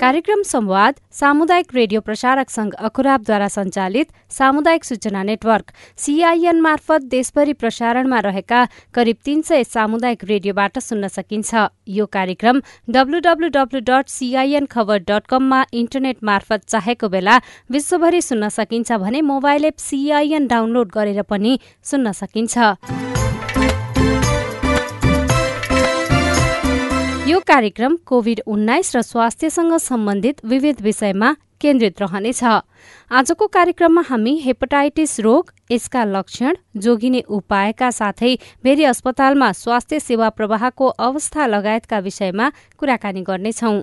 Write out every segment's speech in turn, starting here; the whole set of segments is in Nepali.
कार्यक्रम संवाद सामुदायिक रेडियो प्रसारक संघ अखुराबद्वारा सञ्चालित सामुदायिक सूचना नेटवर्क सीआईएन मार्फत देशभरि प्रसारणमा रहेका करिब तीन सय सामुदायिक रेडियोबाट सुन्न सकिन्छ। यो कार्यक्रम W W W dot CIN Khabar dot कममा इन्टरनेट मार्फत चाहेको बेला विश्वभरि सुन्न सकिन्छ भने मोबाइल एप सीआईएन डाउनलोड गरेर पनि सुन्न सकिन्छ। यो कार्यक्रम कोविड उन्नाइस र स्वास्थ्यसँग सम्बन्धित विविध विषयमा केन्द्रित रहनेछ। आजको कार्यक्रममा हामी हेपाटाइटिस रोग यसका लक्षण जोगिने उपायका साथै भेरी अस्पतालमा स्वास्थ्य सेवा प्रवाहको अवस्था लगायतका विषयमा कुराकानी गर्नेछौं।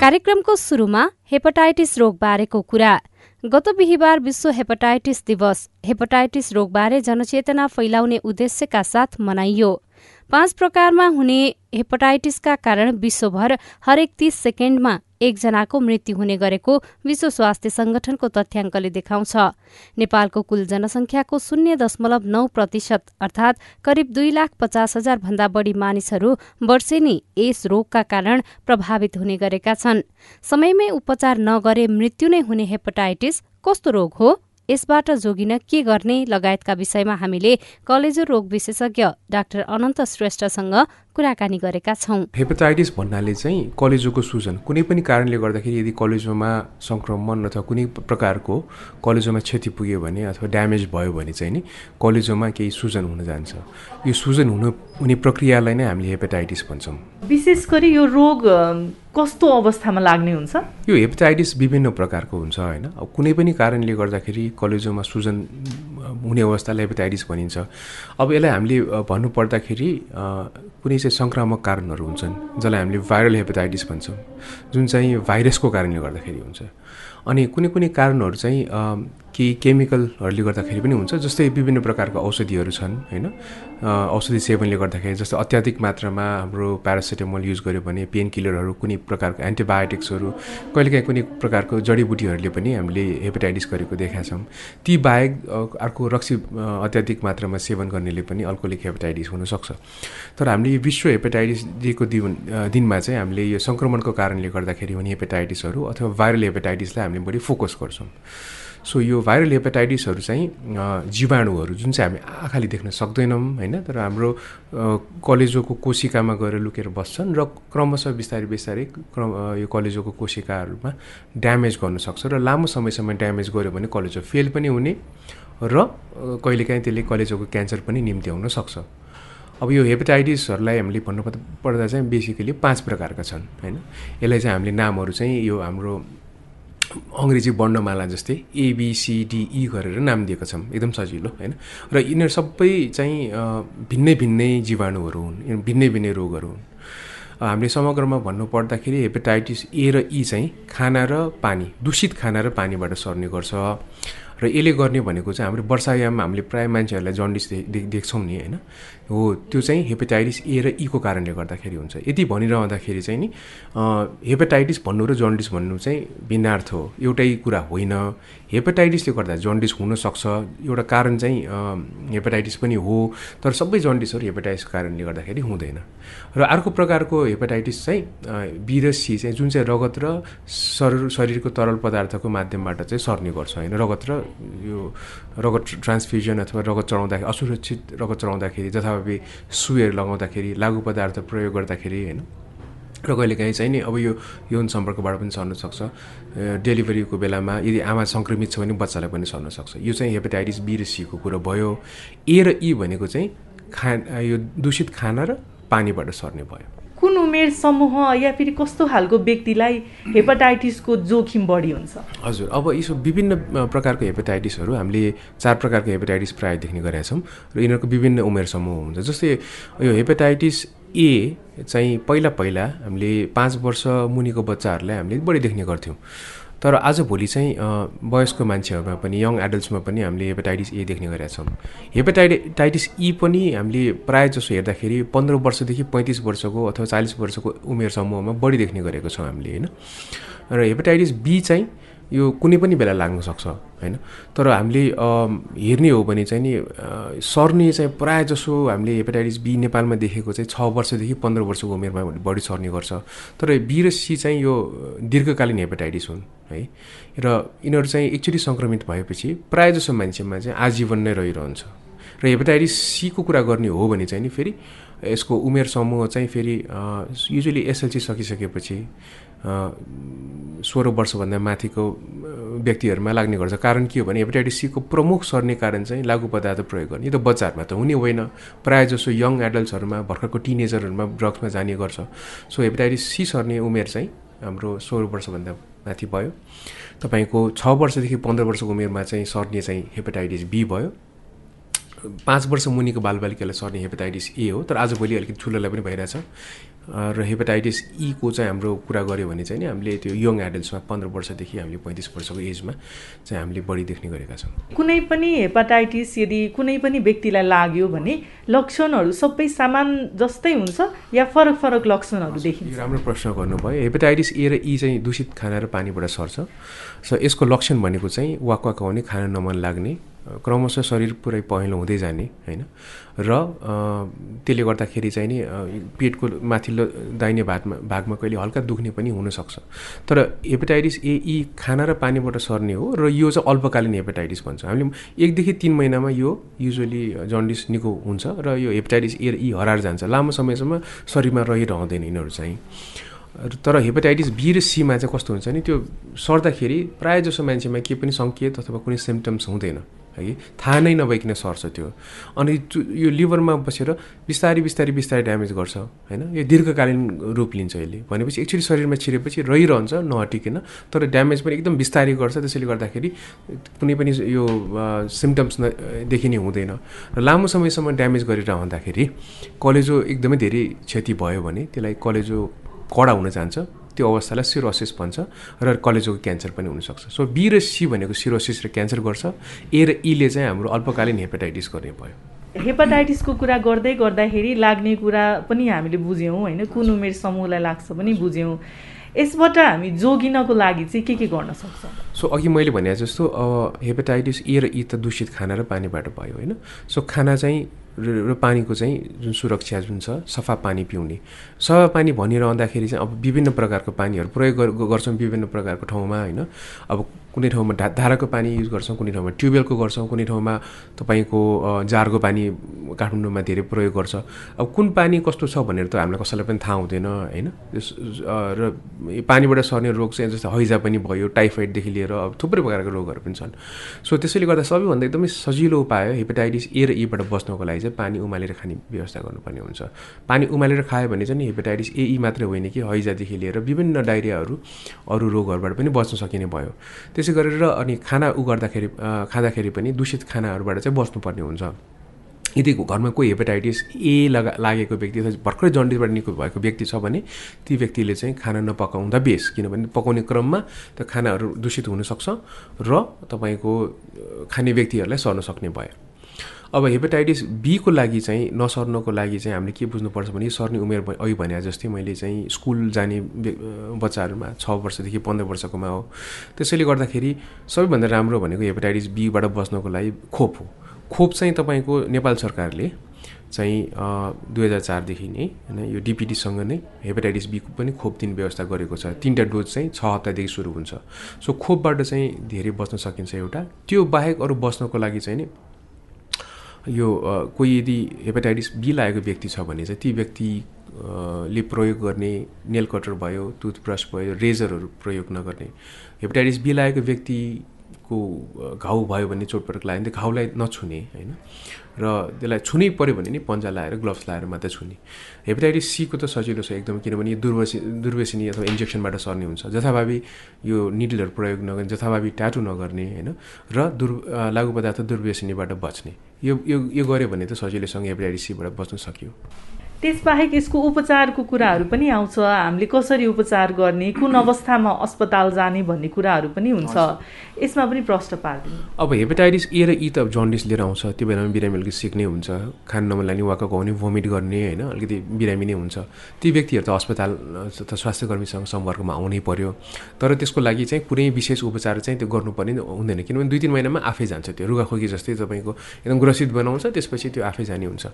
कार्यक्रमको सुरुमा हेपाटाइटिस रोगबारेको कुरा। गत बिहिबार विश्व हेपाटाइटिस दिवस हेपाटाइटिस रोगबारे जनचेतना फैलाउने उद्देश्यका साथ मनाइयो। पाँच प्रकारमा हुने हेपाटाइटिसका कारण विश्वभर हरेक तीस सेकेन्डमा एकजनाको मृत्यु हुने गरेको विश्व स्वास्थ्य संगठनको तथ्याङ्कले देखाउँछ। नेपालको कुल जनसङ्ख्याको शून्य दशमलव नौ प्रतिशत अर्थात करिब दुई लाख पचास हजार भन्दा बढी मानिसहरू वर्षेनी यस रोगका कारण प्रभावित हुने गरेका छन्। समयमै उपचार नगरे मृत्यु नै हुने हेपाटाइटिस कस्तो रोग हो? यसबाट जोगिन के गर्ने? लगायतका विषयमा हामीले कलेजो रोग विशेषज्ञ डाक्टर अनन्त श्रेष्ठसँग कुराकानी गरेका छौँ। हेपाटाइटिस भन्नाले चाहिँ कलेजोको सुजन। कुनै पनि कारणले गर्दाखेरि यदि कलेजोमा सङ्क्रमण अथवा कुनै प्रकारको कलेजोमा क्षति पुग्यो भने अथवा ड्यामेज भयो भने चाहिँ नि कलेजोमा केही सुजन हुन जान्छ। यो सुजन हुनु हुने प्रक्रियालाई नै हामीले हेपाटाइटिस भन्छौँ। विशेष गरी यो रोग कस्तो अवस्थामा लाग्ने हुन्छ? यो हेपाटाइटिस विभिन्न प्रकारको हुन्छ होइन? अब कुनै पनि कारणले गर्दाखेरि कलेजोमा सुजन हुने अवस्थालाई हेपाटाइटिस भनिन्छ। अब यसलाई हामीले भन्नुपर्दाखेरि कुनै चाहिँ सङ्क्रामक कारणहरू हुन्छन् जसलाई हामीले भाइरल हेपाटाइटिस भन्छौँ। जुन चाहिँ भाइरसको कारणले गर्दाखेरि हुन्छ। अनि कुनै कुनै कारणहरू चाहिँ केही केमिकलहरूले गर्दाखेरि पनि हुन्छ जस्तै विभिन्न प्रकारको औषधिहरू छन् होइन? औषधि सेवनले गर्दाखेरि जस्तो अत्याधिक मात्रामा हाम्रो प्यारासिटामोल युज गर्यो भने पेन किलरहरू कुनै प्रकारको एन्टिबायोटिक्सहरू कहिलेकाहीँ कुनै प्रकारको जडीबुटीहरूले पनि हामीले हेपाटाइटिस गरेको देखाएको छौँ। ती बाहेक अर्को रक्सी अत्याधिक मात्रामा सेवन गर्नेले पनि अल्कोलिक हेपाटाइटिस हुनसक्छ। तर हामीले विश्व हेपाटाइटिस डेको दिन दिनमा चाहिँ हामीले यो सङ्क्रमणको कारणले गर्दाखेरि हुने हेपाटाइटिसहरू अथवा भाइरल हेपाटाइटिसलाई हामीले बढी फोकस गर्छौँ। सो यो भाइरल हेपाटाइटिसहरू चाहिँ जीवाणुहरू जुन चाहिँ हामी आँखाले देख्न सक्दैनौँ होइन? तर हाम्रो कलेजोको कोशिकामा गएर लुकेर बस्छन् र क्रमशः बिस्तारै बिस्तारै क्रम यो कलेजोको कोशिकाहरूमा ड्यामेज गर्न सक्छ र लामो समयसम्म ड्यामेज गऱ्यो भने कलेजो फेल पनि हुने र कहिलेकाहीँ त्यसले कलेजोको क्यान्सर पनि निम्ति आउन सक्छ। अब यो हेपाटाइटिसहरूलाई हामीले भन्नु पर्दा चाहिँ बेसिकली पाँच प्रकारका छन् होइन? यसलाई चाहिँ हामीले नामहरू चाहिँ यो हाम्रो अङ्ग्रेजी वर्णमाला जस्तै एबिसिडिई गरेर नाम दिएका छौँ एकदम सजिलो होइन? र यिनीहरू सबै चाहिँ भिन्नै भिन्नै जीवाणुहरू हुन् भिन्नै भिन्नै रोगहरू हुन्। हामीले समग्रमा भन्नुपर्दाखेरि हेपाटाइटिस ए र ई चाहिँ खाना र पानी दूषित खाना र पानीबाट सर्ने गर्छ। र यसले गर्ने भनेको चाहिँ हाम्रो वर्षायाममा हामीले प्रायः मान्छेहरूलाई जन्डिस देख्छौँ नि होइन? हो त्यो चाहिँ हेपाटाइटिस ए र ईको कारणले गर्दाखेरि हुन्छ। यदि भनिरहँदाखेरि चाहिँ नि हेपाटाइटिस भन्नु र जन्डिस भन्नु चाहिँ भिन्नार्थ हो। एउटै कुरा होइन। हेपाटाइटिसले गर्दा जन्डिस हुनसक्छ। एउटा कारण चाहिँ हेपाटाइटिस पनि हो तर सबै जन्डिसहरू हेपाटाइटिसको कारणले गर्दाखेरि हुँदैन। र अर्को प्रकारको हेपाटाइटिस चाहिँ बी र सी चाहिँ जुन चाहिँ रगत र शरीर शरीरको तरल पदार्थको माध्यमबाट चाहिँ सर्ने गर्छ। होइन रगत र यो रगत ट्रान्सफ्युजन अथवा रगत चढाउँदाखेरि असुरक्षित रगत चढाउँदाखेरि जथाभावी सुईहरू लगाउँदाखेरि लागु पदार्थ प्रयोग गर्दाखेरि होइन? र कहिलेकाहीँ चाहिँ नि अब यो यौन सम्पर्कबाट पनि सर्न सक्छ। डेलिभरीको बेलामा यदि आमा सङ्क्रमित छ भने बच्चालाई पनि सर्न सक्छ। यो चाहिँ हेपाटाइटिस बी र सीको कुरो भयो। ए र ई भनेको चाहिँ खा यो दूषित खाना र पानीबाट सर्ने भयो। कुन उमेर समूह या फेरि कस्तो खालको व्यक्तिलाई हेपाटाइटिसको जोखिम बढी हुन्छ? हजुर अब यसो विभिन्न प्रकारको हेपाटाइटिसहरू हामीले चार प्रकारको हेपाटाइटिस प्रायः देख्ने गरेका छौँ र यिनीहरूको विभिन्न उमेर समूह हुन्छ। जस्तै यो हेपाटाइटिस ए चाहिँ पहिला पहिला हामीले पाँच वर्ष मुनिको बच्चाहरूलाई हामीले बढी देख्ने गर्थ्यौँ। तर आजभोलि चाहिँ वयस्क मान्छेहरूमा पनि यङ एडल्ट्समा पनि हामीले हेपाटाइटिस ए देख्ने गरेका छौँ। हेपाटाइटाइटिस ई पनि हामीले प्रायः जसो हेर्दाखेरि पन्ध्र वर्षदेखि पैँतिस वर्षको अथवा चालिस वर्षको उमेर समूहमा बढी देख्ने गरेको छौँ हामीले होइन? र हेपाटाइटिस बी चाहिँ यो कुनै पनि बेला लाग्न सक्छ होइन? तर हामीले हेर्ने हो भने चाहिँ नि सर्ने चाहिँ प्रायः जसो हामीले हेपाटाइटिस बी नेपालमा देखेको चाहिँ छ वर्षदेखि पन्ध्र वर्षको उमेरमा बढी सर्ने गर्छ। तर बी र सी चाहिँ यो दीर्घकालीन हेपाटाइटिस हुन् है? र यिनीहरू चाहिँ एकचोटि सङ्क्रमित भएपछि प्रायः जसो मान्छेमा चाहिँ आजीवन नै रहिरहन्छ। र हेपाटाइटिस सीको कुरा गर्ने हो भने चाहिँ नि फेरि यसको उमेर समूह चाहिँ फेरि युजली एसएलसी सकिसकेपछि सोह्र वर्षभन्दा माथिको व्यक्तिहरूमा लाग्ने गर्छ। कारण के हो भने हेपाटाइटिस सीको प्रमुख सर्ने कारण चाहिँ लागु पदार्थ प्रयोग गर्ने। यो त बच्चाहरूमा त हुने होइन। प्रायः जसो यङ एडल्ट्सहरूमा भर्खरको टिनेजरहरूमा ड्रग्समा जाने गर्छ। सो हेपाटाइटिस सी सर्ने उमेर चाहिँ हाम्रो सोह्र वर्षभन्दा माथि भयो। तपाईँको छ वर्षदेखि पन्ध्र वर्षको उमेरमा चाहिँ सर्ने चाहिँ हेपाटाइटिस बी भयो। पाँच वर्ष मुनिको बालबालिकालाई सर्ने हेपाटाइटिस ए हो। तर आजभोलि अलिकति ठुलोलाई पनि भइरहेछ। र हेपाटाइटिस ईको चाहिँ हाम्रो कुरा गऱ्यो भने चाहिँ नि हामीले त्यो यङ एडल्ट्समा पन्ध्र वर्षदेखि हामीले पैँतिस वर्षको एजमा चाहिँ हामीले बढी देख्ने गरेका छौँ। कुनै पनि हेपाटाइटिस यदि कुनै पनि व्यक्तिलाई लाग्यो भने लक्षणहरू सबै सामान जस्तै हुन्छ या फरक फरक लक्षणहरू देखिन्छ? राम्रो प्रश्न गर्नुभयो। हेपाटाइटिस ए र ई चाहिँ दूषित खाना र पानीबाट सर्छ। सो यसको लक्षण भनेको चाहिँ वाक वाक आउने खाना नमन लाग्ने क्रमशः शरीर पुरै पहेँलो हुँदै जाने होइन? र त्यसले गर्दाखेरि चाहिँ नि पेटको माथिल्लो दाहिने भागमा भागमा कहिले हल्का दुख्ने पनि हुनसक्छ। तर हेपाटाइटिस ए यी खाना र पानीबाट सर्ने हो र यो चाहिँ अल्पकालीन हेपाटाइटिस भन्छ। हामीले एकदेखि तिन महिनामा यो युजली जन्डिस निको हुन्छ र यो हेपाटाइटिस ए यी हराएर जान्छ। लामो समयसम्म शरीरमा रहिरहँदैन यिनीहरू चाहिँ। तर हेपाटाइटिस बी र सीमा चाहिँ कस्तो हुन्छ नि त्यो सर्दाखेरि प्रायः जसो मान्छेमा केही पनि सङ्केत अथवा कुनै सिम्टम्स हुँदैन। है थाहा नै नभइकन सर्छ त्यो। अनि यो लिभरमा बसेर बिस्तारै बिस्तारै बिस्तारै ड्यामेज गर्छ होइन? यो दीर्घकालीन रूप लिन्छ यसले। भनेपछि एकचोटि शरीरमा छिरेपछि रहिरहन्छ नहटिकन तर ड्यामेज पनि एकदम बिस्तारै गर्छ। त्यसैले गर्दाखेरि कुनै पनि यो सिम्टम्स देखिने हुँदैन। र लामो समयसम्म ड्यामेज गरिरहँदाखेरि कलेजो एकदमै धेरै क्षति भयो भने त्यसलाई कलेजो कडा हुन जान्छ। त्यो अवस्थालाई सिरोसिस भन्छ र कलेजोको क्यान्सर पनि हुनसक्छ। सो बी र सी भनेको सिरोसिस र क्यान्सर गर्छ। ए र ईले चाहिँ हाम्रो अल्पकालीन हेपाटाइटिस गर्ने भयो। हेपाटाइटिसको कुरा गर्दै गर्दाखेरि लाग्ने कुरा पनि हामीले बुझ्यौँ होइन? कुन उमेर समूहलाई लाग्छ पनि बुझ्यौँ। यसबाट हामी जोगिनको लागि चाहिँ के के गर्न सक्छौँ? सो अघि मैले भने जस्तो हेपाटाइटिस ए र ई त दूषित खाना र पानीबाट भयो होइन? सो खाना चाहिँ र पानीको चाहिँ जुन सुरक्षा जुन छ सफा पानी पिउने। सफा पानी भनिरहँदाखेरि चाहिँ अब विभिन्न प्रकारको पानीहरू प्रयोग गर्छौँ विभिन्न प्रकारको ठाउँमा होइन? अब कुनै ठाउँमा ढा धाराको पानी युज गर्छौँ कुनै ठाउँमा ट्युबवेलको गर्छौँ कुनै ठाउँमा तपाईँको जारको पानी काठमाडौँमा धेरै प्रयोग गर्छ। अब कुन पानी कस्तो छ भनेर त हामीलाई कसैलाई पनि थाहा हुँदैन होइन? र पानीबाट सर्ने रोग चाहिँ जस्तै हैजा पनि भयो टाइफाइडदेखि लिएर अब थुप्रै प्रकारको रोगहरू पनि छन्। सो त्यसैले गर्दा सबैभन्दा एकदमै सजिलो उपाय हेपाटाइटिस ए र ईबाट बस्नको लागि चाहिँ पानी उमालेर खाने व्यवस्था गर्नुपर्ने हुन्छ। पानी उमालेर खायो भने चाहिँ हेपाटाइटिस एई मात्रै होइन कि हैजादेखि लिएर विभिन्न डाइरियाहरू अरू रोगहरूबाट पनि बच्न सकिने भयो। त्यसै गरेर अनि खाना उ गर्दाखेरि खाँदाखेरि पनि दूषित खानाहरूबाट चाहिँ बस्नुपर्ने हुन्छ। यदि घरमा कोही हेपाटाइटिस ए लगा लागेको व्यक्ति अथवा भर्खरै जन्डिसबाट निको भएको व्यक्ति छ भने ती व्यक्तिले चाहिँ खाना नपकाउँदा बेस किनभने पकाउने क्रममा त्यो खानाहरू दूषित हुनसक्छ र तपाईँको खाने व्यक्तिहरूलाई सर्न सक्ने भयो। अब हेपाटाइटिस बीको लागि चाहिँ नसर्नको लागि चाहिँ हामीले के बुझ्नुपर्छ भने सर्ने उमेर अघि भने जस्तै मैले चाहिँ स्कुल जाने बच्चाहरूमा छ वर्षदेखि पन्ध्र वर्षकोमा हो। त्यसैले गर्दाखेरि सबैभन्दा राम्रो भनेको हेपाटाइटिस बीबाट बस्नको लागि खोप हो। खोप चाहिँ तपाईँको नेपाल सरकारले चाहिँ दुई हजार चारदेखि नै होइन यो डिपिडीसँग नै हेपाटाइटिस बीको पनि खोप दिने व्यवस्था गरेको छ। तिनवटा डोज चाहिँ छ हप्तादेखि सुरु हुन्छ। सो खोपबाट चाहिँ धेरै बस्न सकिन्छ एउटा। त्यो बाहेक अरू बस्नको लागि चाहिँ नि यो कोही यदि हेपाटाइटिस बी लागेको व्यक्ति छ भने चाहिँ ती व्यक्ति ले प्रयोग गर्ने नेल कटर भयो टुथब्रस भयो रेजरहरू प्रयोग नगर्ने। हेपाटाइटिस बी लागेको व्यक्तिको घाउ भयो भने चोटपटक लाग्यो भने घाउलाई नछुने होइन? र त्यसलाई छुनै पऱ्यो भने नि पन्जा लाएर ग्लोभ्स लाएर मात्रै छुने। हेपाटाइटिस सीको त सजिलो छ एकदम किनभने यो दुर्वेसी दुर्वेसिनी अथवा इन्जेक्सनबाट सर्ने हुन्छ। जथाभावी यो निडलहरू प्रयोग नगर्ने जथाभावी ट्याटु नगर्ने होइन? र दुर् लागु पदार्थ दुर्व्यसनीबाट बच्ने। यो यो यो गऱ्यो भने त सजिलैसँग हेपाटाइटिस सीबाट बच्न सकियो। त्यसबाहेक यसको उपचारको कुराहरू पनि आउँछ। हामीले कसरी उपचार गर्ने कुन अवस्थामा अस्पताल जाने भन्ने कुराहरू पनि हुन्छ। यसमा पनि प्रश्न पारिदिनु। अब हेपाटाइटिस ए र ई त जन्डिस लिएर आउँछ। त्यो बेलामा बिरामी अलिकति सिक्ने हुन्छ। खान नमन वाक गाउने भोमिट गर्ने होइन अलिकति बिरामी नै हुन्छ। ती व्यक्तिहरू त अस्पताल त स्वास्थ्य कर्मीसँग सम्पर्कमा आउनै पर्यो। तर त्यसको लागि चाहिँ कुनै विशेष उपचार चाहिँ त्यो गर्नुपर्ने हुँदैन। किनभने दुई तिन महिनामा आफै जान्छ त्यो। रुगाखोकी जस्तै तपाईँको एकदम ग्रसित बनाउँछ त्यसपछि त्यो आफै जाने हुन्छ।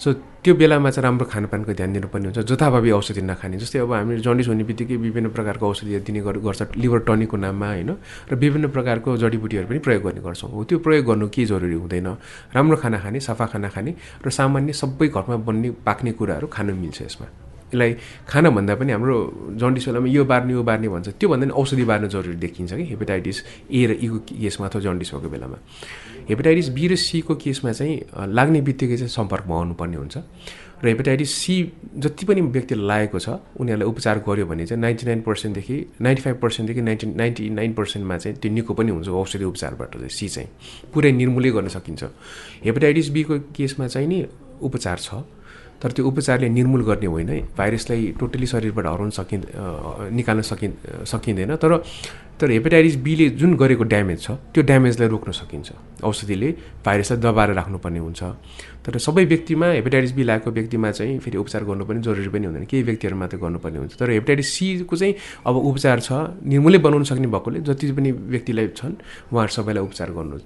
सो त्यो बेलामा चाहिँ राम्रो खानपानको ध्यान दिनुपर्ने हुन्छ जथाभावी औषधि नखाने। जस्तै अब हामी जन्डिस हुने बित्तिकै विभिन्न प्रकारको औषधिहरू दिने गर्छ लिभर टनिकको नाममा होइन? र विभिन्न प्रकारको जडीबुटीहरू पनि प्रयोग गर्ने गर्छौँ। हो त्यो प्रयोग गर्नु के जरुरी हुँदैन? राम्रो खाना खाने सफा खाना खाने र सामान्य सबै घरमा बन्ने पाक्ने कुराहरू खानु मिल्छ यसमा। यसलाई खानभन्दा पनि हाम्रो जन्डिस बेलामा यो बार्ने यो बार्ने भन्छ। त्योभन्दा पनि औषधि बार्नु जरुरी देखिन्छ कि हेपेटाइटिस ए र ईको केसमा अथवा जन्डिस भएको बेलामा। हेपेटाइटिस बी र सीको केसमा चाहिँ लाग्ने बित्तिकै चाहिँ सम्पर्कमा आउनुपर्ने हुन्छ। र हेपाटाइटिस सी जति पनि व्यक्तिलाई लागेको छ उनीहरूलाई उपचार गर्यो भने चाहिँ नाइन्टी नाइन पर्सेन्टदेखि नाइन्टी फाइभ पर्सेन्टदेखि नाइन्टी नाइन्टी नाइन पर्सेन्टमा चाहिँ त्यो निको पनि हुन्छ औषधि उपचारबाट चाहिँ सी चाहिँ। पुरै निर्मूलै गर्न सकिन्छ। हेपाटाइटिस बीको केसमा चाहिँ नि उपचार छ तर त्यो उपचारले निर्मूल गर्ने होइन। भाइरसलाई टोटली शरीरबाट हराउन सकिन् निकाल्न सकिन् सकिँदैन। तर तर हेपाटाइटिस बीले जुन गरेको ड्यामेज छ त्यो ड्यामेजलाई रोक्न सकिन्छ। औषधिले भाइरसलाई दबाएर राख्नुपर्ने हुन्छ। तर सबै व्यक्तिमा हेपाटाइटिस बी लागेको व्यक्तिमा चाहिँ फेरि उपचार गर्नुपर्ने जरुरी पनि हुँदैन। केही व्यक्तिहरू मात्रै गर्नुपर्ने हुन्छ। तर हेपाटाइटिस सीको चाहिँ अब उपचार छ निर्मूलै बनाउन सक्ने भएकोले जति पनि व्यक्तिलाई छन् उहाँहरू सबैलाई उपचार गर्नु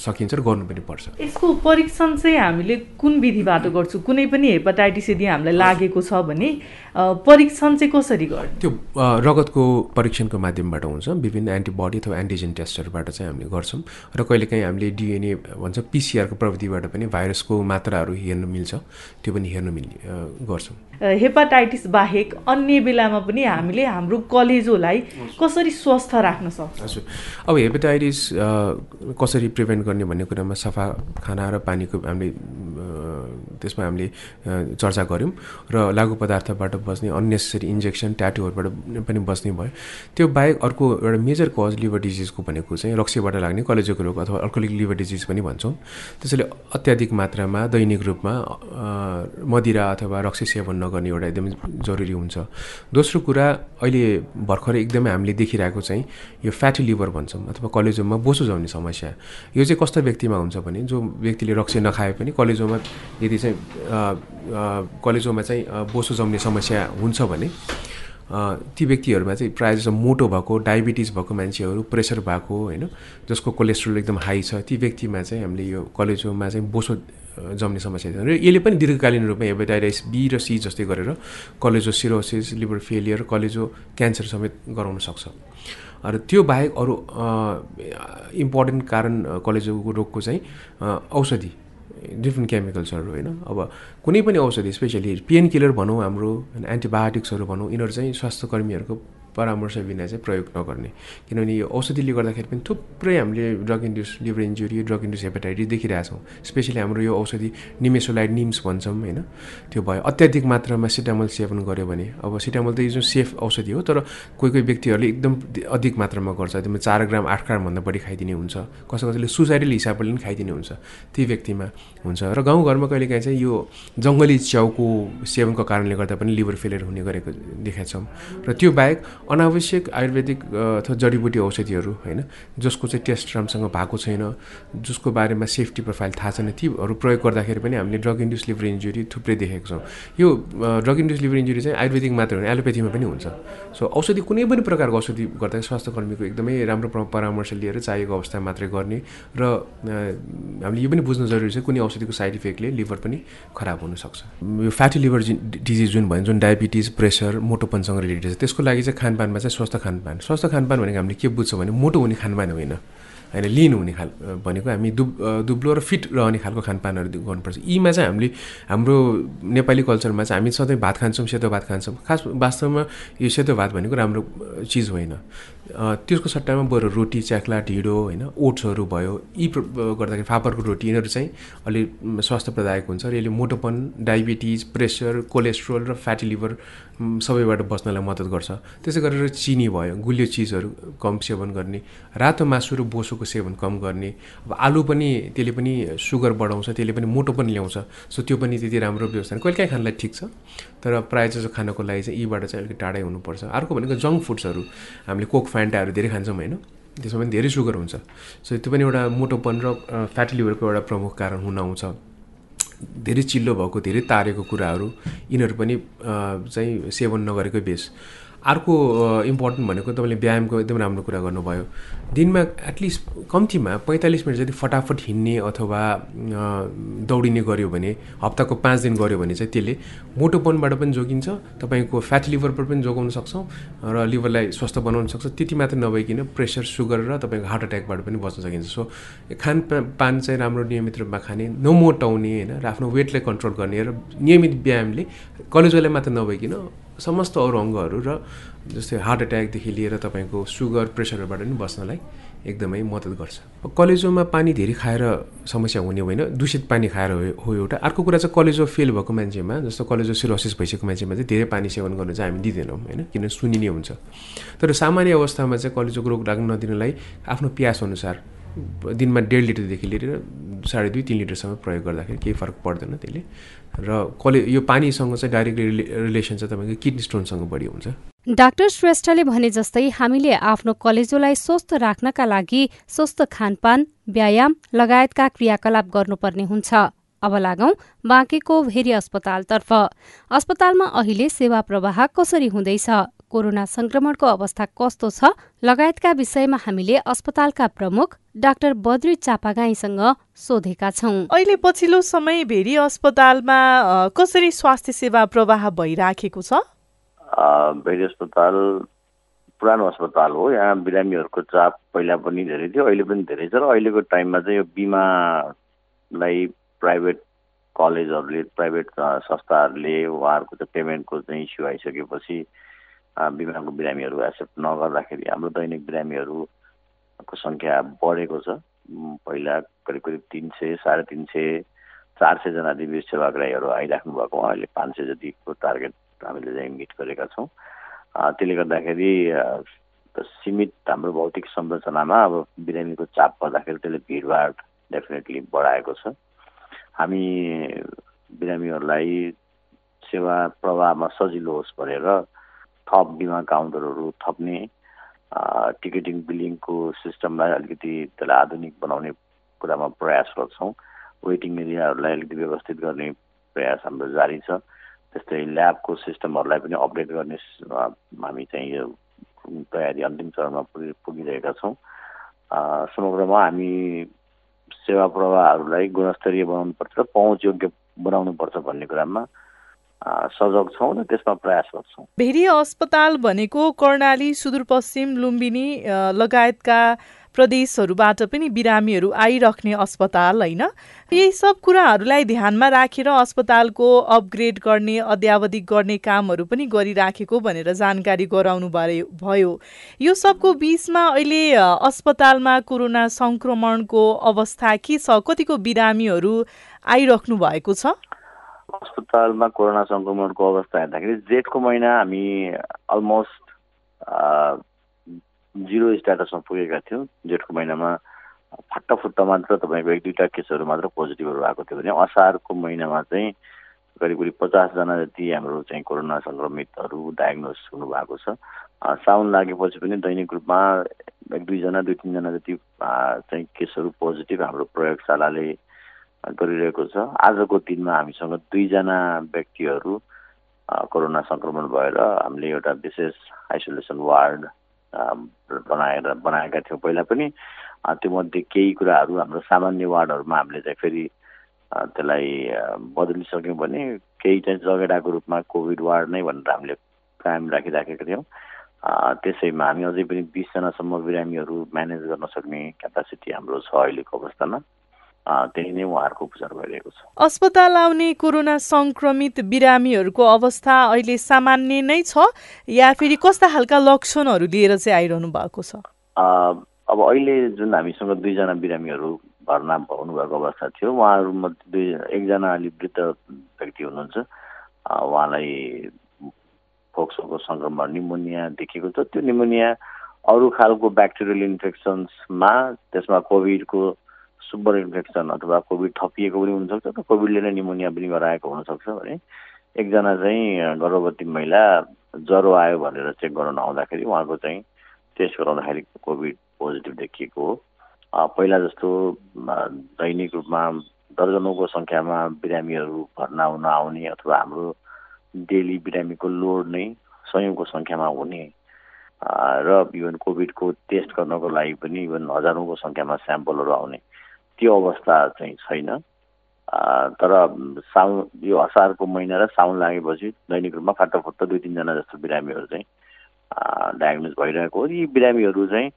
सकिन्छ र गर्नु पनि पर्छ। यसको परीक्षण चाहिँ हामीले कुन विधिबाट गर्छौँ? कुनै पनि हेपाटाइटिस यदि हामीलाई लागेको छ भने परीक्षण चाहिँ कसरी गर्ने? त्यो रगतको परीक्षणको माध्यमबाट हुन्छ। विभिन्न एन्टिबडी अथवा एन्टिजेन टेस्टहरूबाट चाहिँ हामीले गर्छौँ र कहिलेकाहीँ हामीले डिएनए भन्छ पिसिआरको प्रविधिबाट पनि भाइरसको मात्राहरू हेर्नु मिल्छ त्यो पनि हेर्नु मिल्ने गर्छौँ। हेपाटाइटिस बाहेक अन्य बेलामा पनि हामीले हाम्रो कलेजोलाई कसरी स्वस्थ राख्न सक्छ? हजुर। अब हेपाटाइटिस कसरी प्रिभेन्ट गर्ने भन्ने कुरामा सफा खाना र पानीको हामीले त्यसमा हामीले चर्चा गऱ्यौँ र लागु पदार्थबाट बस्ने अन्नेसरी इन्जेक्सन ट्याटुहरूबाट पनि बस्ने भयो। त्यो बाहेक अर्को एउटा मेजर कज लिभर डिजिजको भनेको चाहिँ रक्सीबाट लाग्ने कलेजोको रोग अथवा अल्कोलिक लिभर डिजिज पनि भन्छौँ। त्यसैले अत्याधिक मात्रामा दैनिक रूपमा मदिरा अथवा रक्सी सेवन नगर्ने एउटा एकदमै जरुरी हुन्छ। दोस्रो कुरा अहिले भर्खरै एकदमै हामीले देखिरहेको चाहिँ यो फ्याटी लिभर भन्छौँ अथवा कलेजोमा बोसो जाउने समस्या। यो चाहिँ कस्तो व्यक्तिमा हुन्छ भने जो व्यक्तिले रक्सी नखाए पनि कलेजोमा यदि चाहिँ कलेजोमा चाहिँ बोसो जम्ने समस्या हुन्छ भने ती व्यक्तिहरूमा चाहिँ प्रायः जस्तो मोटो भएको डायबिटिज भएको मान्छेहरू प्रेसर भएको होइन जसको कोलेस्ट्रोल एकदम हाई छ ती व्यक्तिमा चाहिँ हामीले यो कलेजोमा चाहिँ बोसो जम्ने समस्या र यसले पनि दीर्घकालीन रूपमा हेपाटाइटिस बी र सी जस्तै गरेर कलेजो सिरोसिस लिभर फेलियर कलेजो क्यान्सर समेत गराउन सक्छ। र त्यो बाहेक अरू इम्पोर्टेन्ट कारण कलेजोको रोगको चाहिँ औषधि। डिफ्रेन्ट केमिकल्सहरू होइन? अब कुनै पनि औषधि स्पेसली पेन किलर भनौँ हाम्रो एन्टिबायोटिक्सहरू भनौँ यिनीहरू चाहिँ स्वास्थ्य कर्मीहरूको परामर्श बिना चाहिँ प्रयोग नगर्ने। किनभने यो औषधिले गर्दाखेरि पनि थुप्रै हामीले drug induced liver injury drug induced hepatitis देखिरहेछौँ specially हाम्रो यो औषधि निमेसोलाइड निम्स भन्छौँ होइन? त्यो भयो। अत्याधिक मात्रामा सिटामल सेवन गऱ्यो भने अब सिटामल त यो सेफ औषधि हो तर कोही कोही व्यक्तिहरूले एकदम अधिक मात्रामा गर्छ। त्यसमा चार ग्राम आठ ग्रामभन्दा बढी खाइदिने हुन्छ। कसै कसैले सुसाइडल हिसाबले पनि खाइदिने हुन्छ। ती व्यक्तिमा हुन्छ। र गाउँघरमा कहिलेकाहीँ चाहिँ यो जङ्गली च्याउको सेवनको कारणले गर्दा पनि लिभर फेलियर हुने गरेको देखाएको छौँ। र त्यो बाहेक अनावश्यक आयुर्वेदिक अथवा जडीबुटी औषधिहरू होइन जसको चाहिँ टेस्ट राम्रोसँग भएको छैन जसको बारेमा सेफ्टी प्रोफाइल थाहा छैन तीहरू प्रयोग गर्दाखेरि पनि हामीले ड्रग इन्ड्युस लिभर इन्जुरी थुप्रै देखेको छौँ। यो ड्रग इन्ड्युस लिभर इन्जुरी चाहिँ आयुर्वेदिक मात्र होइन एलोपेथीमा पनि हुन्छ। सो औषधि कुनै पनि प्रकारको औषधि गर्दा स्वास्थ्य कर्मीको एकदमै राम्रो परामर्श लिएर चाहिएको अवस्था मात्रै गर्ने र हामीले यो पनि बुझ्नु जरुरी छ कुनै औषधिको साइड इफेक्टले लिभर पनि खराब हुनसक्छ। यो फ्याटी लिभर डिजिज जुन भयो जुन डायबिटिज प्रेसर मोटोपनसँग रिलेटेड छ त्यसको लागि चाहिँ खानपानमा चाहिँ स्वस्थ खानपान। स्वस्थ खानपान भनेको हामीले के बुझ्छौँ भने मोटो हुने खानपान होइन। होइन लिन हुने खाल भनेको हामी दुब दुब्लो र फिट रहने खालको खानपानहरू गर्नुपर्छ। यीमा चाहिँ हामीले हाम्रो नेपाली कल्चरमा चाहिँ हामी सधैँ भात खान्छौँ सेतो भात खान्छौँ। खास वास्तवमा यो सेतो भात भनेको राम्रो चिज होइन। त्यसको सट्टामा बरु रोटी च्याख्ला ढिँडो होइन ओट्सहरू भयो। यी गर्दाखेरि फापरको रोटी यिनीहरू चाहिँ अलि स्वास्थ्य प्रदायक हुन्छ र यसले मोटोपन डायबिटिज प्रेसर कोलेस्ट्रोल र फ्याटी लिभर सबैबाट बस्नलाई मद्दत गर्छ। त्यसै गरेर चिनी भयो गुलियो चिजहरू कम सेवन गर्ने रातो मासु र बोसोको सेवन कम गर्ने। अब आलु पनि त्यसले पनि सुगर बढाउँछ त्यसले पनि मोटो पनि ल्याउँछ। सो त्यो पनि त्यति राम्रो व्यवस्था कहिले काहीँ खानलाई ठिक छ? तर प्रायः जसो खानको लागि चाहिँ यीबाट चाहिँ अलिकति टाढै हुनुपर्छ। अर्को भनेको जङ्क फुड्सहरू हामीले कोक फ्यान्टाहरू धेरै खान्छौँ होइन। त्यसमा पनि धेरै सुगर हुन्छ। सो त्यो पनि एउटा मोटोपन र फ्याटी लिभरको एउटा प्रमुख कारण हुन आउँछ। धेरै चिल्लो भएको धेरै तारेको कुराहरू यिनीहरू पनि चाहिँ सेवन नगरेकै बेस। अर्को इम्पोर्टेन्ट भनेको तपाईँले व्यायामको एकदम राम्रो कुरा गर्नुभयो। दिनमा एटलिस्ट कम्तीमा पैँतालिस मिनट जति फटाफट हिँड्ने अथवा दौडिने गऱ्यो भने हप्ताको पाँच दिन गऱ्यो भने चाहिँ त्यसले मोटोपनबाट पनि जोगिन्छ तपाईँको फ्याटी लिभरबाट पनि जोगाउन सक्छौँ र लिभरलाई स्वस्थ बनाउन सक्छ। त्यति मात्र नभइकन प्रेसर सुगर र तपाईँको हार्ट एट्याकबाट पनि बच्न सकिन्छ। सो खानपान चाहिँ राम्रो नियमित रूपमा खाने नमोटाउने होइन र आफ्नो वेटलाई कन्ट्रोल गर्ने र नियमित व्यायामले कलेजोलाई मात्र नभइकन समस्त अरू अङ्गहरू र जस्तै हार्ट एट्याकदेखि लिएर तपाईँको सुगर प्रेसरहरूबाट पनि बस्नलाई एकदमै मद्दत गर्छ। कलेजोमा पानी धेरै खाएर समस्या हुने होइन दूषित पानी खाएर हो एउटा। अर्को कुरा चाहिँ कलेजो फेल भएको मान्छेमा जस्तो कलेजो सिरोसिस भइसकेको मान्छेमा चाहिँ धेरै पानी सेवन गर्नु चाहिँ हामी दिँदैनौँ होइन? किन सुनिने हुन्छ। तर सामान्य अवस्थामा चाहिँ कलेजोको रोग लाग्न नदिनलाई आफ्नो प्यास अनुसार दिनमा डेढ लिटरदेखि लिएर साढे दुई तिन लिटरसम्म प्रयोग गर्दाखेरि केही फरक पर्दैन त्यसले। र कले यो पानीसँग चाहिँ डाइरेक्टली रिलेसन चाहिँ तपाईँको किडनी स्टोनसँग बढी हुन्छ। डाक्टर श्रेष्ठले भने जस्तै हामीले आफ्नो कलेजोलाई स्वस्थ राख्नका लागि स्वस्थ खानपान व्यायाम लगायतका क्रियाकलाप गर्नुपर्ने हुन्छ। अब लागौं बाँकेको भेरी अस्पतालतर्फ। अस्पतालमा अहिले सेवा प्रवाह कसरी हुँदैछ? कोरोना संक्रमणको अवस्था कस्तो छ लगायतका विषयमा हामीले अस्पतालका प्रमुख डाक्टर बद्री चापागाईसँग सोधेका छौं। अहिले पछिल्लो समय भेरी अस्पतालमा कसरी स्वास्थ्य सेवा प्रवाह भइराखेको छ? भेरी अस्पताल पुरानो अस्पताल हो यहाँ बिरामीहरूको चाप पहिला पनि धेरै थियो अहिले पनि धेरै छ र अहिलेको टाइममा चाहिँ यो बिमालाई प्राइभेट कलेजहरूले प्राइभेट संस्थाहरूले उहाँहरूको चाहिँ पेमेन्टको चाहिँ इस्यु आइसकेपछि बिमारको बिरामीहरू एक्सेप्ट नगर्दाखेरि हाम्रो दैनिक बिरामीहरूको सङ्ख्या बढेको छ। पहिला करिब करिब तिन सय साढे तिन सय चार सयजना दिव्य सेवाग्राहीहरू आइराख्नु भएको अहिले पाँच सय जतिको टार्गेट हामीले चाहिँ मिट गरेका छौँ। त्यसले गर्दाखेरि सीमित हाम्रो भौतिक संरचनामा अब बिरामीको चाप पर्दाखेरि त्यसले भिडभाड डेफिनेटली बढाएको छ। हामी बिरामीहरूलाई सेवा प्रवाहमा सजिलो होस् भनेर थप बिमा काउन्टरहरू थप्ने टिकटिङ बिलिङको सिस्टमलाई अलिकति त्यसलाई आधुनिक बनाउने कुरामा प्रयास गर्छौँ। वेटिङ एरियाहरूलाई अलिकति व्यवस्थित गर्ने प्रयास हाम्रो जारी छ। त्यस्तै ल्याबको सिस्टमहरूलाई पनि अपडेट गर्ने हामी चाहिँ यो तयारी अन्तिम चरणमा पुगि पुगिरहेका छौँ। समग्रमा हामी सेवा प्रवाहहरूलाई गुणस्तरीय बनाउनुपर्छ र पहुँचयोग्य बनाउनुपर्छ भन्ने कुरामा सजग छौँ र त्यसमा प्रयास गर्छौँ। भेरी अस्पताल भनेको कर्णाली सुदूरपश्चिम लुम्बिनी लगायतका प्रदेशहरूबाट पनि बिरामीहरू आइराख्ने अस्पताल होइन? यही सब कुराहरूलाई ध्यानमा राखेर अस्पतालको अपग्रेड गर्ने अध्यावधिक गर्ने कामहरू पनि गरिराखेको भनेर जानकारी गराउनु भयो। यो सबको बिचमा अहिले अस्पतालमा कोरोना सङ्क्रमणको अवस्था के छ? कतिको बिरामीहरू आइराख्नु भएको छ? अस्पतालमा कोरोना सङ्क्रमणको अवस्था हेर्दाखेरि जेठको महिना हामी अलमोस्ट जिरो स्ट्याटसमा पुगेका थियौँ। जेठको महिनामा फाट्टाफुट्टा मात्र तपाईँको एक दुईवटा केसहरू मात्र पोजिटिभहरू आएको थियो भने असारको महिनामा चाहिँ करिब करिब पचासजना जति हाम्रो चाहिँ कोरोना सङ्क्रमितहरू डायग्नोस हुनुभएको छ। साउन लागेपछि पनि दैनिक रूपमा एक दुईजना दुई तिनजना जति चाहिँ केसहरू पोजिटिभ हाम्रो प्रयोगशालाले गरिरहेको छ। आजको दिनमा हामीसँग दुईजना व्यक्तिहरू कोरोना सङ्क्रमण भएर हामीले एउटा विशेष आइसोलेसन वार्ड बनाएर बनाएका थियौँ पहिला पनि। त्योमध्ये केही कुराहरू हाम्रो सामान्य वार्डहरूमा हामीले चाहिँ फेरि त्यसलाई बदलिसक्यौँ भने केही चाहिँ जगेडाको रूपमा कोभिड वार्ड नै भनेर हामीले कायम राखिराखेका थियौँ। त्यसैमा हामी अझै पनि बिसजनासम्म बिरामीहरू म्यानेज गर्न सक्ने क्यापासिटी हाम्रो छ अहिलेको अवस्थामा। त्यही नै उहाँहरूको उपचार भइरहेको छ। अस्पताल आउने कोरोना सङ्क्रमित बिरामीहरूको अवस्था अहिले सामान्य नै छ। या फेरि कस्ता खालका लक्षणहरू लिएर चाहिँ आइरहनु भएको छ? अब अहिले जुन हामीसँग दुईजना बिरामीहरू भर्ना हुनुभएको अवस्था थियो उहाँहरूमध्ये दुई एकजना अलिक वृद्ध व्यक्ति हुनुहुन्छ। उहाँलाई फोक्सोको सङ्क्रमण निमोनिया देखिएको छ। त्यो निमोनिया अरू खालको ब्याक्टेरियल इन्फेक्सन्समा त्यसमा कोभिडको सुपर इन्फेक्सन अथवा कोभिड थपिएको पनि हुनसक्छ र कोभिडले नै निमोनिया पनि गराएको हुनसक्छ भने एकजना चाहिँ गर्भवती महिला ज्वरो आयो भनेर चेक गराउन आउँदाखेरि उहाँको चाहिँ टेस्ट गराउँदाखेरि कोभिड पोजिटिभ देखिएको हो। पहिला जस्तो दैनिक रूपमा दर्जनौको सङ्ख्यामा बिरामीहरू भर्ना हुन आउने अथवा हाम्रो डेली बिरामीको लोड नै सयौँको सङ्ख्यामा हुने। र इभन कोभिडको टेस्ट गर्नको लागि पनि इभन हजारौँको सङ्ख्यामा स्याम्पलहरू आउने। त्यो अवस्था चाहिँ छैन। तर साउन यो असारको महिना र साउन लागेपछि दैनिक रूपमा फाटाफुट्टा दुई तिनजना जस्तो बिरामीहरू चाहिँ डायग्नोज भइरहेको हो। यी बिरामीहरू चाहिँ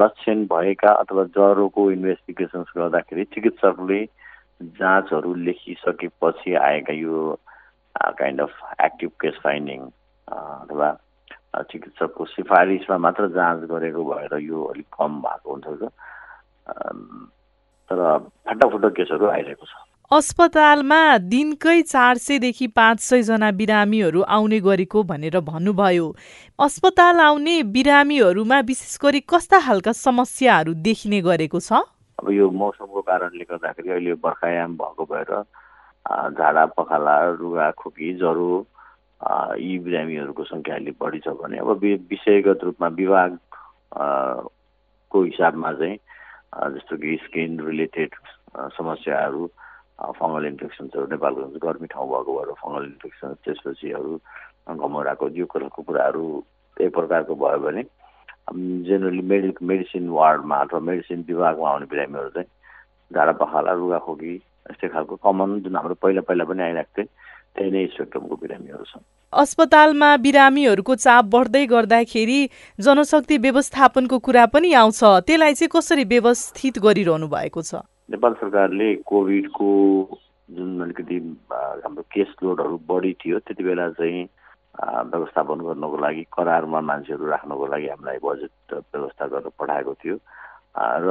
लक्षण भएका अथवा ज्वरोको इन्भेस्टिगेसन्स गर्दाखेरि चिकित्सकले जाँचहरू लेखिसकेपछि आएका यो kind of active case finding अथवा चिकित्सकको सिफारिसमा मात्र जाँच गरेको भएर यो अलिक कम भएको हुन्छ। तर फाटाफुट्टा केसहरू आइरहेको छ। अस्पतालमा दिनकै चार सयदेखि पाँच सयजना बिरामीहरू आउने गरेको भनेर भन्नुभयो। अस्पताल आउने बिरामीहरूमा विशेष गरी कस्ता खालका समस्याहरू देखिने गरेको छ? अब यो मौसमको कारणले गर्दाखेरि अहिले बर्खायाम भएको भएर झाडा पखाला रुगा खोकी ज्वरो यी बिरामीहरूको सङ्ख्या अलिक बढी छ भने अब विषयगत रूपमा विभाग को हिसाबमा चाहिँ जस्तो कि स्किन रिलेटेड समस्याहरू फङ्गल इन्फेक्सन्सहरू नेपालको गर्मी ठाउँ भएको भएर फङ्गल इन्फेक्सन त्यसपछि अरू घमौराको यो कुराको कुराहरू एक प्रकारको भयो भने जेनरली मेडि मेडिसिन वार्डमा अथवा मेडिसिन विभागमा आउने बिरामीहरू चाहिँ झाडा पखाला रुगाखोकी यस्तै खालको कमन जुन हाम्रो पहिला पहिला पनि आइरहेको थिए त्यही नै स्पेक्ट्रमको बिरामीहरू छन्। अस्पतालमा बिरामीहरूको चाप बढ्दै गर्दाखेरि जनशक्ति व्यवस्थापनको कुरा पनि आउँछ। त्यसलाई चाहिँ कसरी व्यवस्थित गरिरहनु भएको छ? नेपाल सरकारले कोभिडको जुन अलिकति हाम्रो केस लोडहरू बढी थियो त्यति बेला चाहिँ व्यवस्थापन गर्नको लागि करारमा मान्छेहरू राख्नको लागि हामीलाई बजेट व्यवस्था गरेर पठाएको थियो। र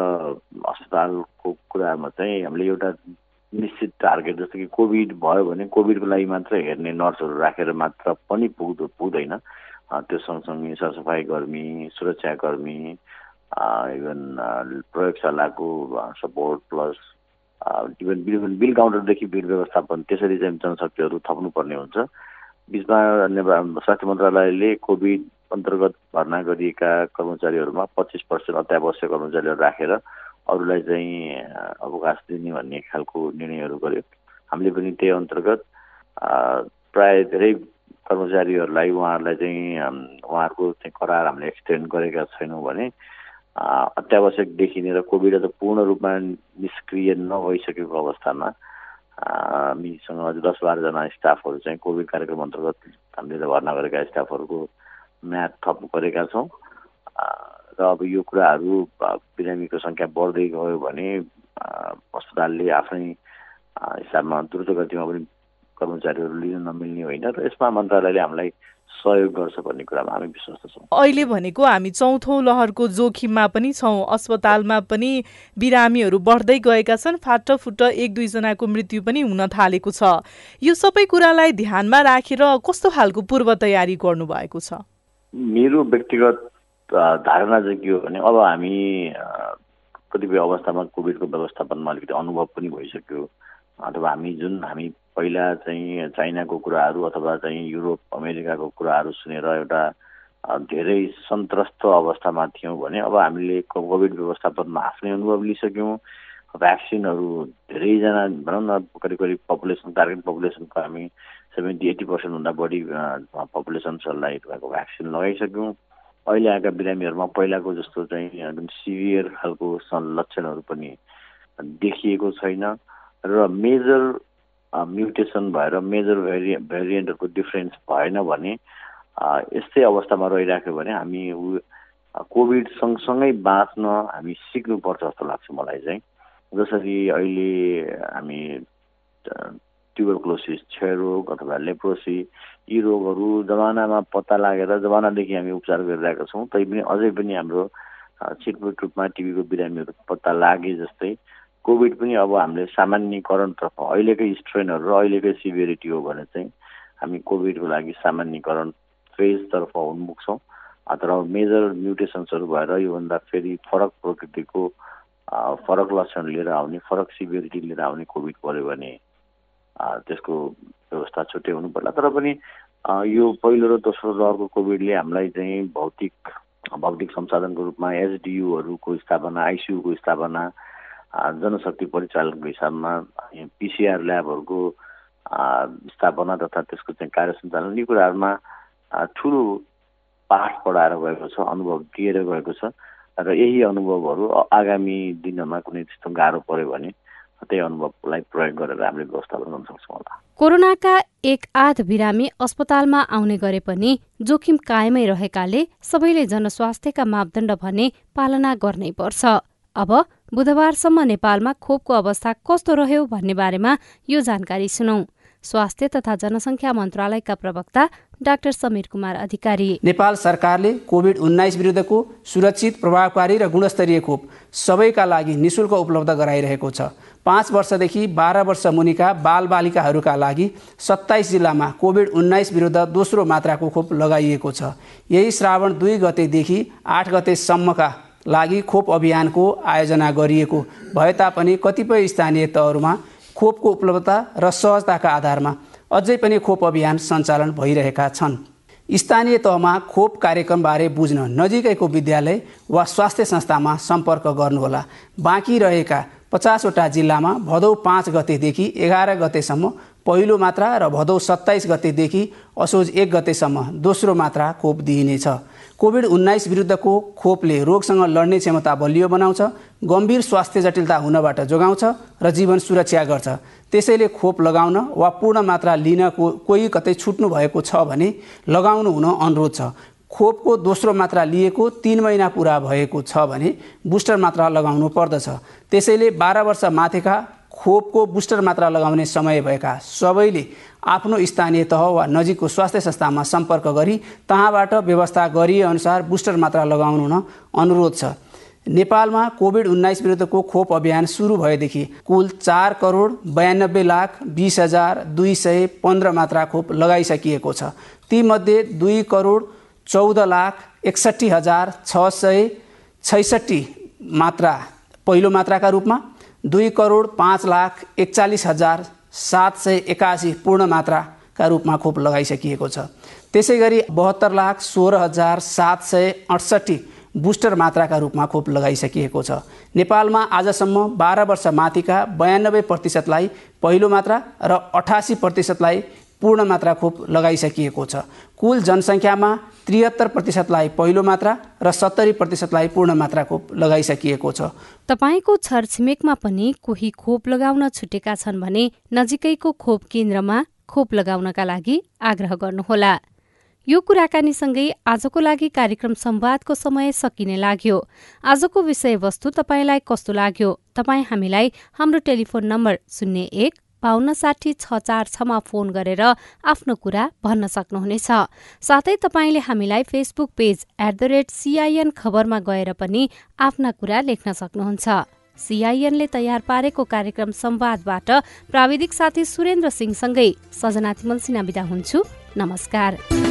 अस्पतालको कुरामा चाहिँ हामीले एउटा निश्चित टार्गेट जस्तो कि कोभिड भयो भने कोभिडको लागि मात्र हेर्ने नर्सहरू राखेर मात्र पनि पुग्दो पुग्दैन। त्यो सँगसँगै सरसफाइ कर्मी सुरक्षाकर्मी इभन प्रयोगशालाको support plus even bill bill काउन्टरदेखि bill व्यवस्थापन त्यसरी चाहिँ जनशक्तिहरू थप्नुपर्ने हुन्छ। बिचमा नेपाल स्वास्थ्य मन्त्रालयले कोभिड अन्तर्गत भर्ना गरिएका कर्मचारीहरूमा पच्चिस पर्सेन्ट अत्यावश्यक कर्मचारीहरू राखेर अरूलाई चाहिँ अवकाश दिने भन्ने खालको निर्णयहरू गर्यो। हामीले पनि त्यही अन्तर्गत प्राय धेरै कर्मचारीहरूलाई उहाँहरूलाई चाहिँ उहाँहरूको चाहिँ करार हामीले एक्सटेन्ड गरेका छैनौँ भने अत्यावश्यक देखिने र कोभिड त पूर्ण रूपमा निष्क्रिय नभइसकेको अवस्थामा हामीसँग अझ दस बाह्रजना स्टाफहरू चाहिँ कोभिड कार्यक्रम अन्तर्गत हामीले भर्ना गरेका स्टाफहरूको म्याथ थप गरेका छौँ। र अब यो कुराहरू बिरामीको सङ्ख्या बढ्दै गयो भने अस्पतालले आफ्नै हिसाबमा द्रुत गतिमा पनि कर्मचारीहरू लिन नमिल्ने होइन र यसमा मन्त्रालयले हामीलाई सहयोग गर्छ भन्ने कुरामा हामी विश्वस्त छौँ। अहिले भनेको हामी चौथो लहरको जोखिममा पनि छौँ अस्पतालमा पनि बिरामीहरू बढ्दै गएका छन् फाटफुट्ट एक दुईजनाको मृत्यु पनि हुन थालेको छ। यो सबै कुरालाई ध्यानमा राखेर कस्तो खालको पूर्व तयारी गर्नुभएको छ? मेरो व्यक्तिगत धारणा चाहिँ के हो भने अब हामी कतिपय अवस्थामा कोभिडको व्यवस्थापनमा अलिकति अनुभव पनि भइसक्यो। अथवा हामी जुन हामी पहिला चाहिँ चाइनाको कुराहरू अथवा चाहिँ युरोप अमेरिकाको कुराहरू सुनेर एउटा धेरै सन्त्रस्त अवस्थामा थियौँ भने अब हामीले कोभिड व्यवस्थापनमा आफ्नै अनुभव लिइसक्यौँ। भ्याक्सिनहरू धेरैजना भनौँ न करिब करिब पपुलेसन टार्गेट पपुलेसनको हामी सेभेन्टी एट्टी पर्सेन्टभन्दा बढी पपुलेसन्सहरूलाई भ्याक्सिन लगाइसक्यौँ। अहिले आएका बिरामीहरूमा पहिलाको जस्तो चाहिँ सिभियर खालको लक्षणहरू पनि देखिएको छैन र मेजर म्युटेसन भएर मेजर भेरिए भेरिएन्टहरूको डिफ्रेन्स भएन भने यस्तै अवस्थामा रहिराख्यो भने हामी कोभिड सँगसँगै बाँच्न हामी सिक्नुपर्छ जस्तो लाग्छ मलाई चाहिँ। जसरी अहिले हामी ट्युबरक्लोसिस क्षयरोग अथवा लेप्रोसी यी रोगहरू जमानामा पत्ता लागेर जमानादेखि हामी उपचार गरिरहेका छौँ। तैपनि अझै पनि हाम्रो छिटपुट रूपमा टिबीको बिरामीहरू पत्ता लागे जस्तै कोभिड पनि अब हामीले सामान्यकरणतर्फ अहिलेकै स्ट्रेनहरू र अहिलेकै सिभिरिटी हो भने चाहिँ हामी कोभिडको लागि सामान्यकरण फेजतर्फ उन्मुख छौँ। तर मेजर म्युटेसन्सहरू भएर योभन्दा फेरि फरक प्रकृतिको फरक लक्षण लिएर आउने फरक सिभिरिटी लिएर आउने कोभिड पऱ्यो भने त्यसको व्यवस्था छुट्टै हुनु पर्ला तर पनि यो पहिलो र दोस्रो लहरको कोभिडले हामीलाई चाहिँ भौतिक भौतिक संसाधनको रूपमा एसडियुहरूको स्थापना आइसियुको स्थापना जनशक्ति परिचालनको हिसाबमा पिसिआर ल्याबहरूको स्थापना तथा त्यसको चाहिँ कार्य सञ्चालन यी कुराहरूमा ठुलो पाठ पढाएर गएको छ अनुभव दिएर गएको छ र यही अनुभवहरू आगामी दिनमा कुनै त्यस्तो गाह्रो पऱ्यो भने त्यही अनुभवलाई प्रयोग गरेर हामीले व्यवस्थापन गर्न सक्छौँ होला। कोरोनाका एक आध बिरामी अस्पतालमा आउने गरे पनि जोखिम कायमै रहेकाले सबैले जनस्वास्थ्यका मापदण्ड भने पालना गर्नै पर्छ। अब बुधबारसम्म नेपालमा खोपको अवस्था कस्तो रह्यो भन्ने बारेमा यो जानकारी सुनौ। स्वास्थ्य तथा जनसङ्ख्या मन्त्रालयका प्रवक्ता डाक्टर समीर कुमार अधिकारी। नेपाल सरकारले कोभिड उन्नाइस विरुद्धको सुरक्षित प्रभावकारी र गुणस्तरीय खोप सबैका लागि निशुल्क उपलब्ध गराइरहेको छ। पाँच वर्षदेखि बाह्र वर्ष मुनिका बालबालिकाहरूका लागि सत्ताइस जिल्लामा कोभिड उन्नाइस विरुद्ध दोस्रो मात्राको खोप लगाइएको छ। यही श्रावण दुई गतेदेखि आठ गतेसम्मका लागि खोप अभियानको आयोजना गरिएको भए तापनि कतिपय स्थानीय तहहरूमा खोपको उपलब्धता र सहजताका आधारमा अझै पनि खोप अभियान सञ्चालन भइरहेका छन्। स्थानीय तहमा खोप कार्यक्रमबारे बुझ्न नजिकैको विद्यालय वा स्वास्थ्य संस्थामा सम्पर्क गर्नुहोला। बाँकी रहेका पचासवटा जिल्लामा भदौ पाँच गतेदेखि एघार गतेसम्म पहिलो मात्रा र भदौ सत्ताइस गतेदेखि असोज एक गतेसम्म दोस्रो मात्रा खोप दिइनेछ। कोभिड उन्नाइस विरुद्धको खोपले रोगसँग लड्ने क्षमता बलियो बनाउँछ गम्भीर स्वास्थ्य जटिलता हुनबाट जोगाउँछ र जीवन सुरक्षा गर्छ। त्यसैले खोप लगाउन वा पूर्ण मात्रा लिन को कोही कतै छुट्नु भएको छ भने लगाउनु हुन अनुरोध छ। खोपको दोस्रो मात्रा लिएको तिन महिना पुरा भएको छ भने बुस्टर मात्रा लगाउनु पर्दछ। त्यसैले बाह्र वर्ष माथिका खोपको बुस्टर मात्रा लगाउने समय भएका सबैले आफ्नो स्थानीय तह वा नजिकको स्वास्थ्य संस्थामा सम्पर्क गरी तहाँबाट व्यवस्था गरिएअनुसार बुस्टर मात्रा लगाउनु हुन अनुरोध छ। नेपालमा कोभिड उन्नाइस विरुद्धको खोप अभियान सुरु भएदेखि कुल चार करोड बयानब्बे लाख बिस हजार दुई सय पन्ध्र मात्रा खोप लगाइसकिएको छ। तीमध्ये दुई करोड चौध लाख एकसट्ठी हजार छ सय छैसठी मात्रा पहिलो मात्राका रूपमा दुई करोड पाँच लाख एकचालिस हजार सात सय एकासी पूर्ण मात्राका रूपमा खोप लगाइसकिएको छ। त्यसै गरी बहत्तर लाख सोह्र हजार सात सय अडसट्ठी बुस्टर मात्राका रूपमा खोप लगाइसकिएको छ। नेपालमा आजसम्म बाह्र वर्ष माथिका बयानब्बे प्रतिशतलाई पहिलो मात्रा र अठासी प्रतिशतलाई पूर्ण मात्रा खोप लगाइसकिएको छ। कुल जनसङ्ख्यामा त्रिहत्तर प्रतिशतलाई पहिलो मात्रा र सत्तरी प्रतिशतलाई पूर्ण मात्रा खोप लगाइसकिएको छ। तपाईँको छरछिमेकमा पनि कोही खोप लगाउन छुटेका छन् भने नजिकैको खोप केन्द्रमा खोप लगाउनका लागि आग्रह गर्नुहोला। यो कुराकानीसँगै आजको लागि कार्यक्रम संवादको समय सकिने लाग्यो। आजको विषयवस्तु तपाईँलाई कस्तो लाग्यो? तपाईँ हामीलाई हाम्रो टेलिफोन नम्बर शून्य एक बाहन्न साठी छ चार छमा फोन गरेर आफ्नो कुरा भन्न सक्नुहुनेछ। साथै तपाईँले हामीलाई Facebook page at the rate CIN खबरमा गएर पनि आफ्ना कुरा लेख्न सक्नुहुन्छ। सिआइएनले तयार पारेको कार्यक्रम संवादबाट प्राविधिक साथी सुरेन्द्र सिंहसँगै सजना तिमल सिन्हा विदा हुन्छु। नमस्कार।